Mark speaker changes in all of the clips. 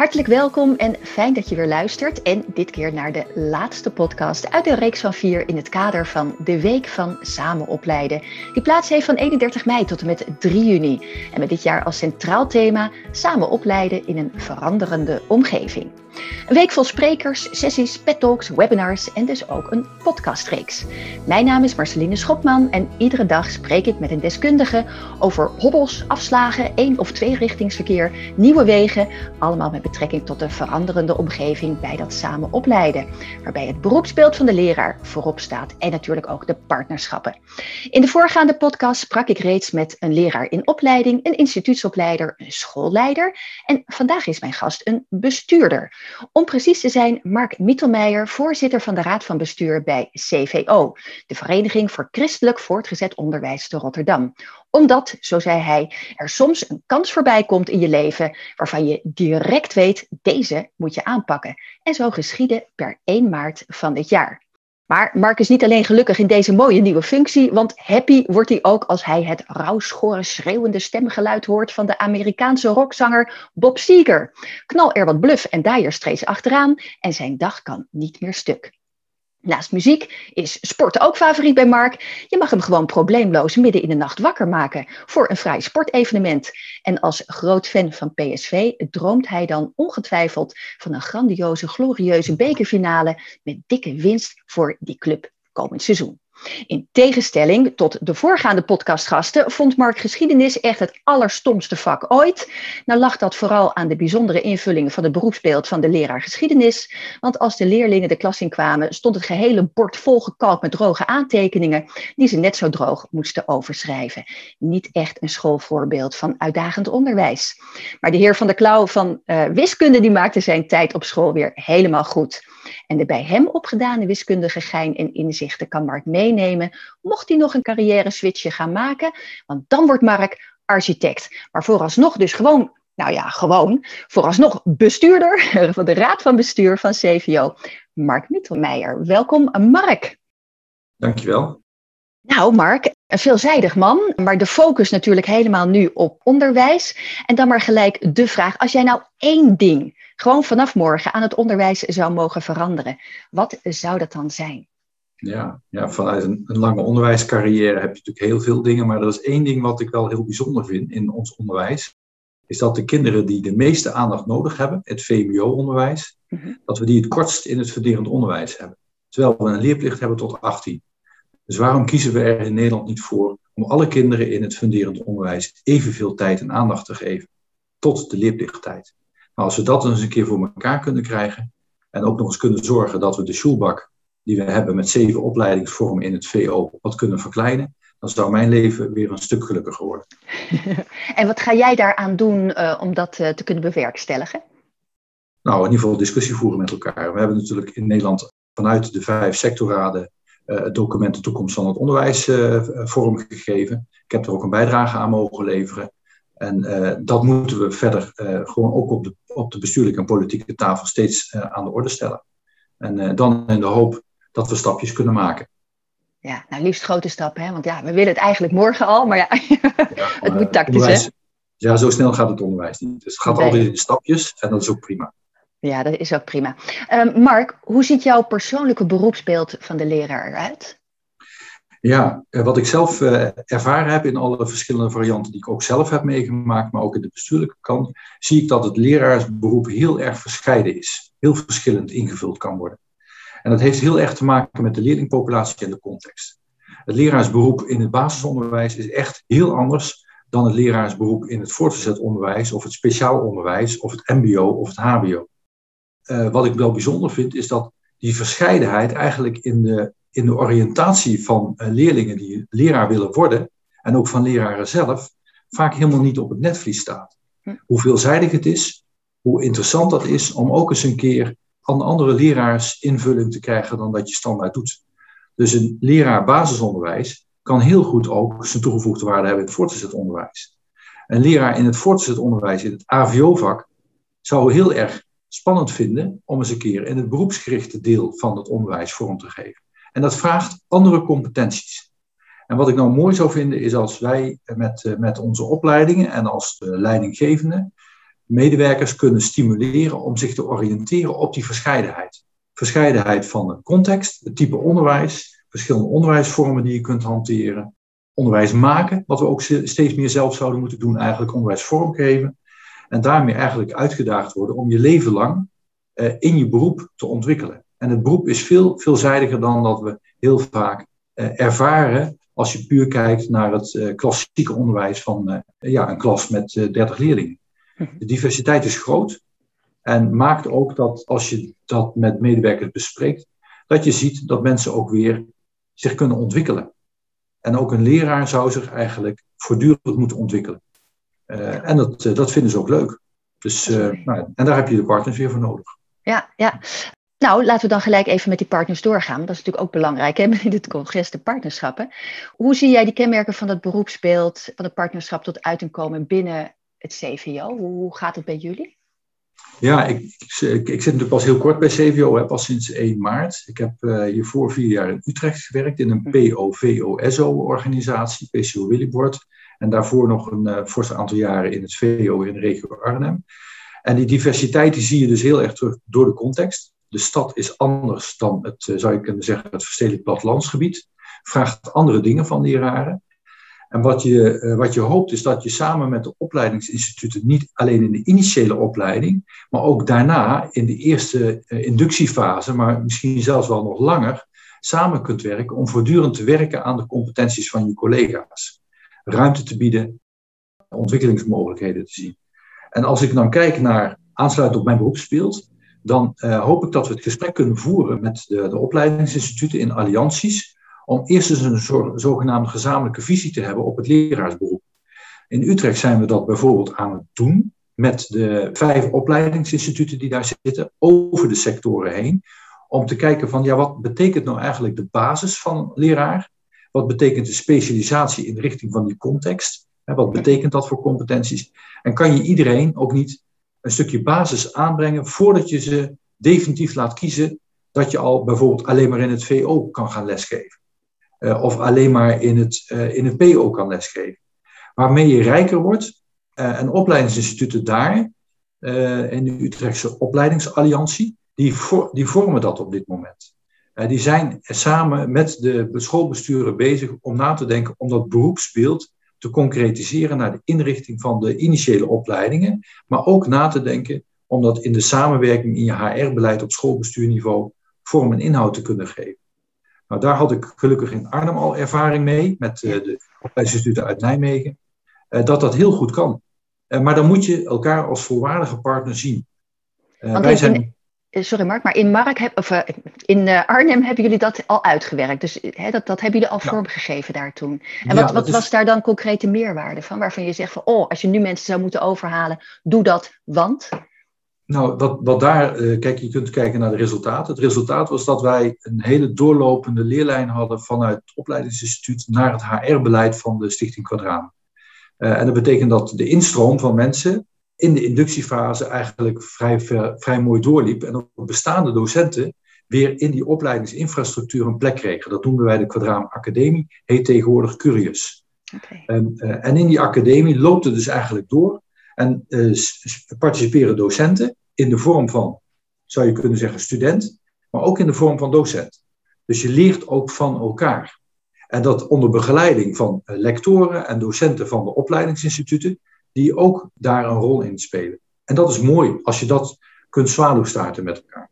Speaker 1: Hartelijk welkom en fijn dat je weer luistert. En dit keer naar de laatste podcast uit de reeks van vier in het kader van de Week van Samen Opleiden. Die plaats heeft van 31 mei tot en met 3 juni. En met dit jaar als centraal thema Samen opleiden in een veranderende omgeving. Een week vol sprekers, sessies, pet talks, webinars en dus ook een podcastreeks. Mijn naam is Marceline Schopman en iedere dag spreek ik met een deskundige over hobbels, afslagen, één of twee richtingsverkeer, nieuwe wegen, allemaal met betrekking tot de veranderende omgeving bij dat samen opleiden, waarbij het beroepsbeeld van de leraar voorop staat en natuurlijk ook de partnerschappen. In de voorgaande podcast sprak ik reeds met een leraar in opleiding, een instituutsopleider, een schoolleider en vandaag is mijn gast een bestuurder. Om precies te zijn, Mark Mittelmeijer, voorzitter van de Raad van Bestuur bij CVO, de Vereniging voor Christelijk Voortgezet Onderwijs te Rotterdam. Omdat, zo zei hij, er soms een kans voorbij komt in je leven waarvan je direct weet, deze moet je aanpakken. En zo geschiedde per 1 maart van dit jaar. Maar Mark is niet alleen gelukkig in deze mooie nieuwe functie, want happy wordt hij ook als hij het rauwschorre, schreeuwende stemgeluid hoort van de Amerikaanse rockzanger Bob Seger. Knal er wat bluff en dire streeds achteraan en zijn dag kan niet meer stuk. Naast muziek is sport ook favoriet bij Mark. Je mag hem gewoon probleemloos midden in de nacht wakker maken voor een vrij sportevenement. En als groot fan van PSV droomt hij dan ongetwijfeld van een grandioze, glorieuze bekerfinale met dikke winst voor die club komend seizoen. In tegenstelling tot de voorgaande podcastgasten vond Mark geschiedenis echt het allerstomste vak ooit. Nou lag dat vooral aan de bijzondere invulling van het beroepsbeeld van de leraar geschiedenis. Want als de leerlingen de klas in kwamen, stond het gehele bord volgekalkt met droge aantekeningen die ze net zo droog moesten overschrijven. Niet echt een schoolvoorbeeld van uitdagend onderwijs. Maar de heer van der Klauw van uh, wiskunde die maakte zijn tijd op school weer helemaal goed. En de bij hem opgedane wiskundige gein en inzichten kan Mark meenemen, mocht hij nog een carrière switchje gaan maken, want dan wordt Mark architect. Maar vooralsnog dus gewoon, nou ja, gewoon, vooralsnog bestuurder van de Raad van Bestuur van CVO, Mark Mittelmeijer. Welkom, Mark.
Speaker 2: Dankjewel.
Speaker 1: Nou, Mark, een veelzijdig man, maar de focus natuurlijk helemaal nu op onderwijs. En dan maar gelijk de vraag, als jij nou één ding gewoon vanaf morgen aan het onderwijs zou mogen veranderen, wat zou dat dan zijn?
Speaker 2: Ja, ja vanuit een, een, lange onderwijscarrière heb je natuurlijk heel veel dingen, maar er is één ding wat ik wel heel bijzonder vind in ons onderwijs, is dat de kinderen die de meeste aandacht nodig hebben, het VMBO-onderwijs, mhm. dat we die het kortst in het verderend onderwijs hebben. Terwijl we een leerplicht hebben tot 18. Dus waarom kiezen we er in Nederland niet voor om alle kinderen in het funderend onderwijs evenveel tijd en aandacht te geven tot de leerplichttijd? Nou, als we dat eens een keer voor elkaar kunnen krijgen en ook nog eens kunnen zorgen dat we de schoolbak die we hebben met zeven opleidingsvormen in het VO wat kunnen verkleinen, dan zou mijn leven weer een stuk gelukkiger worden.
Speaker 1: en wat ga jij daaraan doen uh, om dat uh, te kunnen bewerkstelligen?
Speaker 2: Nou, in ieder geval discussie voeren met elkaar. We hebben natuurlijk in Nederland vanuit de vijf sectorraden het document De Toekomst van het Onderwijs vormgegeven. Ik heb er ook een bijdrage aan mogen leveren. En uh, dat moeten we verder gewoon ook op de, op de bestuurlijke en politieke tafel steeds aan de orde stellen. En dan in de hoop dat we stapjes kunnen maken.
Speaker 1: Ja, nou liefst grote stappen, hè? want ja, we willen het eigenlijk morgen al, maar ja, het moet tactisch, hè?
Speaker 2: Ja, zo snel gaat het onderwijs niet. Dus het gaat nee. altijd in stapjes en dat is ook prima.
Speaker 1: Ja, dat is ook prima. Um, Mark, hoe ziet jouw persoonlijke beroepsbeeld van de leraar eruit?
Speaker 2: Ja, eh, wat ik zelf uh, ervaren heb in alle verschillende varianten die ik ook zelf heb meegemaakt, maar ook in de bestuurlijke kant, zie ik dat het leraarsberoep heel erg verscheiden is. Heel verschillend ingevuld kan worden. En dat heeft heel erg te maken met de leerlingpopulatie en de context. Het leraarsberoep in het basisonderwijs is echt heel anders dan het leraarsberoep in het voortgezet onderwijs of het speciaal onderwijs of het MBO of het HBO. Uh, wat ik wel bijzonder vind is dat die verscheidenheid eigenlijk in de in de oriëntatie van uh, leerlingen die leraar willen worden, en ook van leraren zelf, vaak helemaal niet op het netvlies staat. Hm. Hoe veelzijdig het is, hoe interessant dat is om ook eens een keer aan andere leraars invulling te krijgen dan dat je standaard doet. Dus een leraar basisonderwijs kan heel goed ook zijn toegevoegde waarde hebben in het voortgezet onderwijs. Een leraar in het voortgezet onderwijs, in het AVO-vak, zou heel erg spannend vinden om eens een keer in het beroepsgerichte deel van het onderwijs vorm te geven. En dat vraagt andere competenties. En wat ik nou mooi zou vinden is als wij met, eh, met onze opleidingen en als leidinggevende medewerkers kunnen stimuleren om zich te oriënteren op die verscheidenheid. Verscheidenheid van de context, het type onderwijs, verschillende onderwijsvormen die je kunt hanteren, onderwijs maken, wat we ook steeds meer zelf zouden moeten doen, eigenlijk onderwijs vormgeven. En daarmee eigenlijk uitgedaagd worden om je leven lang uh, in je beroep te ontwikkelen. En het beroep is veel veelzijdiger dan dat we heel vaak uh, ervaren als je puur kijkt naar het uh, klassieke onderwijs van ja, een klas met 30 leerlingen. Mhm. De diversiteit is groot en maakt ook dat als je dat met medewerkers bespreekt, dat je ziet dat mensen ook weer zich kunnen ontwikkelen. En ook een leraar zou zich eigenlijk voortdurend moeten ontwikkelen. Uh, en dat, uh, dat vinden ze ook leuk. Dus, uh, nou, en daar heb je de partners weer voor nodig.
Speaker 1: Ja, ja. Nou, laten we dan gelijk even met die partners doorgaan. Dat is natuurlijk ook belangrijk hè, in dit congres, de partnerschappen. Hoe zie jij die kenmerken van het beroepsbeeld, van het partnerschap tot uiting komen binnen het CVO? Hoe gaat het bij jullie?
Speaker 2: Ja, ik, ik, ik, zit natuurlijk pas heel kort bij CVO, hè, pas sinds 1 maart. Ik heb uh, hiervoor vier jaar in Utrecht gewerkt in een POVOSO-organisatie, PCO Willybord. En daarvoor nog een uh, fors aantal jaren in het VO in de regio Arnhem. En die diversiteit die zie je dus heel erg terug door de context. De stad is anders dan het, uh, zou je kunnen zeggen, het verstedelijk plattelandsgebied. Vraagt andere dingen van leraren. En wat je, eh, wat je hoopt is dat je samen met de opleidingsinstituten, niet alleen in de initiële opleiding, maar ook daarna in de eerste inductiefase, maar misschien zelfs wel nog langer, samen kunt werken om voortdurend te werken aan de competenties van je collega's. Ruimte te bieden, ontwikkelingsmogelijkheden te zien. En als ik dan kijk naar aansluit op mijn beroepsbeeld, dan uh, hoop ik dat we het gesprek kunnen voeren met de, de opleidingsinstituten in allianties om eerst eens een zogenaamde gezamenlijke visie te hebben op het leraarsberoep. In Utrecht zijn we dat bijvoorbeeld aan het doen met de vijf opleidingsinstituten die daar zitten, over de sectoren heen, om te kijken van, ja, wat betekent nou eigenlijk de basis van leraar? Wat betekent de specialisatie in de richting van die context? Wat betekent dat voor competenties? En kan je iedereen ook niet een stukje basis aanbrengen voordat je ze definitief laat kiezen dat je al bijvoorbeeld alleen maar in het VO kan gaan lesgeven? uh, of alleen maar in het, uh, in het PO kan lesgeven. Waarmee je rijker wordt. Uh, en opleidingsinstituten daar, in de Utrechtse opleidingsalliantie, die, die vormen dat op dit moment. Die zijn samen met de schoolbesturen bezig om na te denken om dat beroepsbeeld te concretiseren naar de inrichting van de initiële opleidingen, maar ook na te denken om dat in de samenwerking in je HR-beleid op schoolbestuurniveau vorm en inhoud te kunnen geven. Nou, daar had ik gelukkig in Arnhem al ervaring mee, met uh, de opleidingsinstituten uit Nijmegen, uh, dat dat heel goed kan. Maar dan moet je elkaar als volwaardige partner zien.
Speaker 1: wij zijn... sorry Mark, maar in, Mark heb, of, in Arnhem hebben jullie dat al uitgewerkt. Dus hè, dat, dat hebben jullie al ja. vormgegeven daar toen. En wat, ja, wat is... was daar dan concrete meerwaarde van? Waarvan je zegt van, oh, als je nu mensen zou moeten overhalen, doe dat, want...
Speaker 2: Nou, wat, wat daar, kijk, je kunt kijken naar de resultaten. Het resultaat was dat wij een hele doorlopende leerlijn hadden vanuit het opleidingsinstituut naar het HR-beleid van de Stichting Quadraan. En dat betekent dat de instroom van mensen in de inductiefase eigenlijk vrij, ver, vrij mooi doorliep. En ook bestaande docenten weer in die opleidingsinfrastructuur een plek kregen. Dat noemden wij de Quadraan Academie, heet tegenwoordig Curious. Okay. En, uh, en in die academie loopt het dus eigenlijk door. En participeren docenten in de vorm van, zou je kunnen zeggen, student, maar ook in de vorm van docent. Dus je leert ook van elkaar. En dat onder begeleiding van eh, lectoren en docenten van de opleidingsinstituten, die ook daar een rol in spelen. En dat is mooi als je dat kunt zwaluwstaarten met elkaar.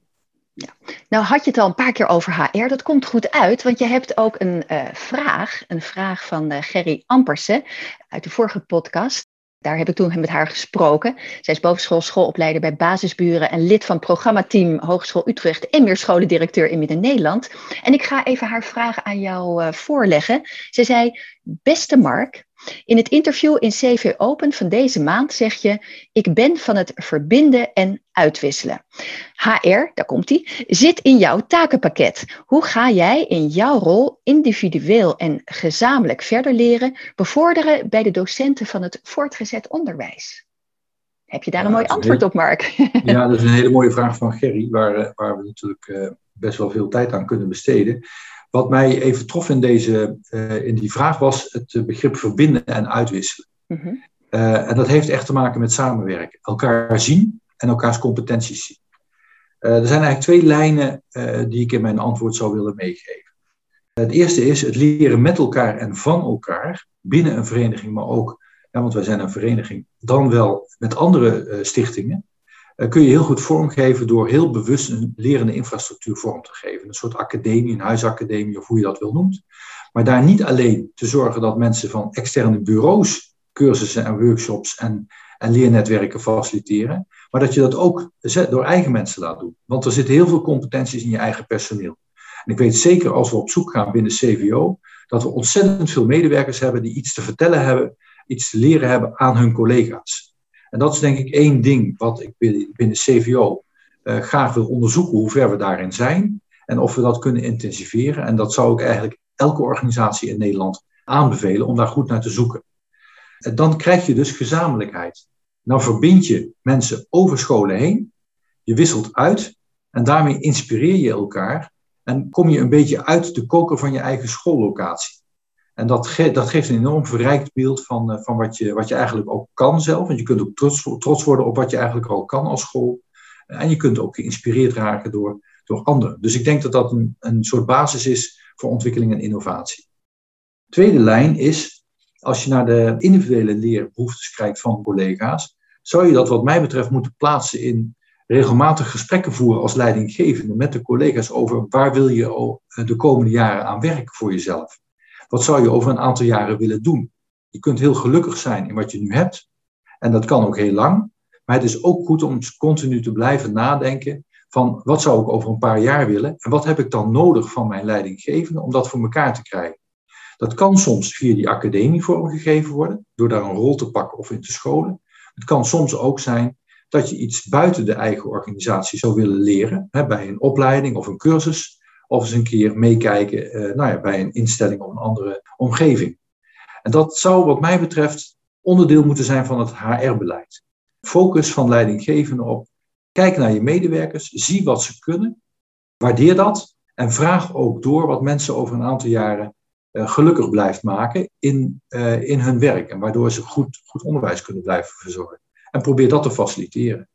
Speaker 1: Ja. Nou had je het al een paar keer over HR. Dat komt goed uit, want je hebt ook een uh, vraag. Een vraag van uh, Gerry Ampersen uit de vorige podcast. Daar heb ik toen met haar gesproken. Zij is bovenschool schoolopleider bij Basisburen en lid van het programmateam Hogeschool Utrecht en meer scholendirecteur in Midden-Nederland. En ik ga even haar vraag aan jou uh, voorleggen. Ze zei, beste Mark, in het interview in CV Open van deze maand zeg je: Ik ben van het verbinden en uitwisselen. HR, daar komt hij, zit in jouw takenpakket. Hoe ga jij in jouw rol individueel en gezamenlijk verder leren, bevorderen bij de docenten van het voortgezet onderwijs? Heb je daar ja, een mooi antwoord op, Mark?
Speaker 2: Ja, dat is een hele mooie vraag van Gerry, waar, eh, waar we natuurlijk uh, best wel veel tijd aan kunnen besteden. Wat mij even trof in, deze, uh, in die vraag was het begrip verbinden en uitwisselen. Mm -hmm. en dat heeft echt te maken met samenwerken. Elkaar zien en elkaars competenties zien. er zijn eigenlijk twee lijnen die ik in mijn antwoord zou willen meegeven. Het eerste is het leren met elkaar en van elkaar binnen een vereniging, maar ook, ja, want wij zijn een vereniging, dan wel met andere stichtingen. Eh, kun je heel goed vormgeven door heel bewust een lerende infrastructuur vorm te geven. Een soort academie, een huisacademie of hoe je dat wil noemt. Maar daar niet alleen te zorgen dat mensen van externe bureaus cursussen en workshops en, en leernetwerken faciliteren, maar dat je dat ook door eigen mensen laat doen. Want er zitten heel veel competenties in je eigen personeel. En ik weet zeker als we op zoek gaan binnen CVO, dat we ontzettend veel medewerkers hebben die iets te vertellen hebben, iets te leren hebben aan hun collega's. En dat is denk ik één ding wat ik binnen CVO uh, graag wil onderzoeken, hoe ver we daarin zijn en of we dat kunnen intensiveren. En dat zou ik eigenlijk elke organisatie in Nederland aanbevelen om daar goed naar te zoeken. En dan krijg je dus gezamenlijkheid. Nou verbind je mensen over scholen heen, je wisselt uit en daarmee inspireer je elkaar en kom je een beetje uit de koker van je eigen schoollocatie. En dat, dat geeft een enorm verrijkt beeld van, uh, van wat, je, wat je eigenlijk ook kan zelf. Want je kunt ook trots, trots worden op wat je eigenlijk al kan als school. En je kunt ook geïnspireerd raken door, door anderen. Dus ik denk dat dat een, een soort basis is voor ontwikkeling en innovatie. Tweede lijn is, als je naar de individuele leerbehoeftes kijkt van collega's, zou je dat wat mij betreft moeten plaatsen in regelmatig gesprekken voeren als leidinggevende met de collega's over waar wil je de komende jaren aan werken voor jezelf. Wat zou je over een aantal jaren willen doen? Je kunt heel gelukkig zijn in wat je nu hebt. En dat kan ook heel lang. Maar het is ook goed om continu te blijven nadenken van wat zou ik over een paar jaar willen en wat heb ik dan nodig van mijn leidinggevende om dat voor elkaar te krijgen. Dat kan soms via die academie vormgegeven worden, door daar een rol te pakken of in te scholen. Het kan soms ook zijn dat je iets buiten de eigen organisatie zou willen leren, hè, bij een opleiding of een cursus of eens een keer meekijken uh, nou ja, bij een instelling of een andere omgeving. En dat zou wat mij betreft onderdeel moeten zijn van het HR-beleid. Focus van leidinggevenden op kijk naar je medewerkers, zie wat ze kunnen, waardeer dat en vraag ook door wat mensen over een aantal jaren uh, gelukkig blijft maken in, uh, in hun werk en waardoor ze goed, goed onderwijs kunnen blijven verzorgen. En probeer dat te faciliteren.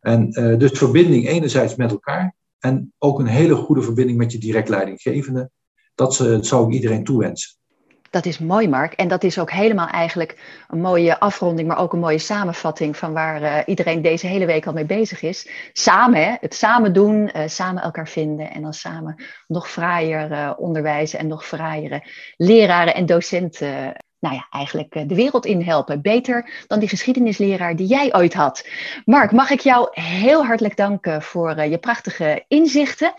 Speaker 2: En dus verbinding enerzijds met elkaar, en ook een hele goede verbinding met je direct leidinggevende. Dat zou ik iedereen toewensen.
Speaker 1: Dat is mooi, Mark. En dat is ook helemaal eigenlijk een mooie afronding, maar ook een mooie samenvatting van waar uh, iedereen deze hele week al mee bezig is. Samen, hè? het samen doen, uh, samen elkaar vinden en dan samen nog fraaier uh, onderwijzen en nog fraaiere leraren en docenten nou ja, eigenlijk eh, de wereld in helpen. Beter dan die geschiedenisleraar die jij ooit had. Mark, mag ik jou heel hartelijk danken voor eh, je prachtige inzichten.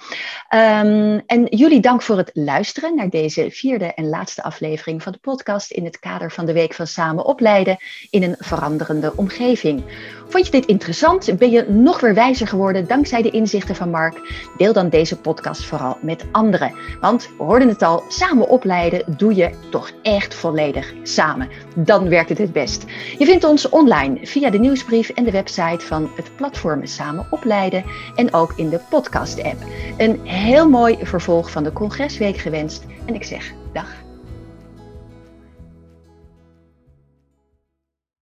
Speaker 1: Um, en jullie dank voor het luisteren naar deze vierde en laatste aflevering van de podcast in het kader van de Week van Samen Opleiden in een veranderende omgeving. Vond je dit interessant? Ben je nog weer wijzer geworden dankzij de inzichten van Mark? Deel dan deze podcast vooral met anderen. Want we hoorden het al, samen opleiden doe je toch echt volledig samen. Dan werkt het het best. Je vindt ons online via de nieuwsbrief en de website van het platform Samen Opleiden en ook in de podcast-app. Een heel mooi vervolg van de Congresweek gewenst en ik zeg dag.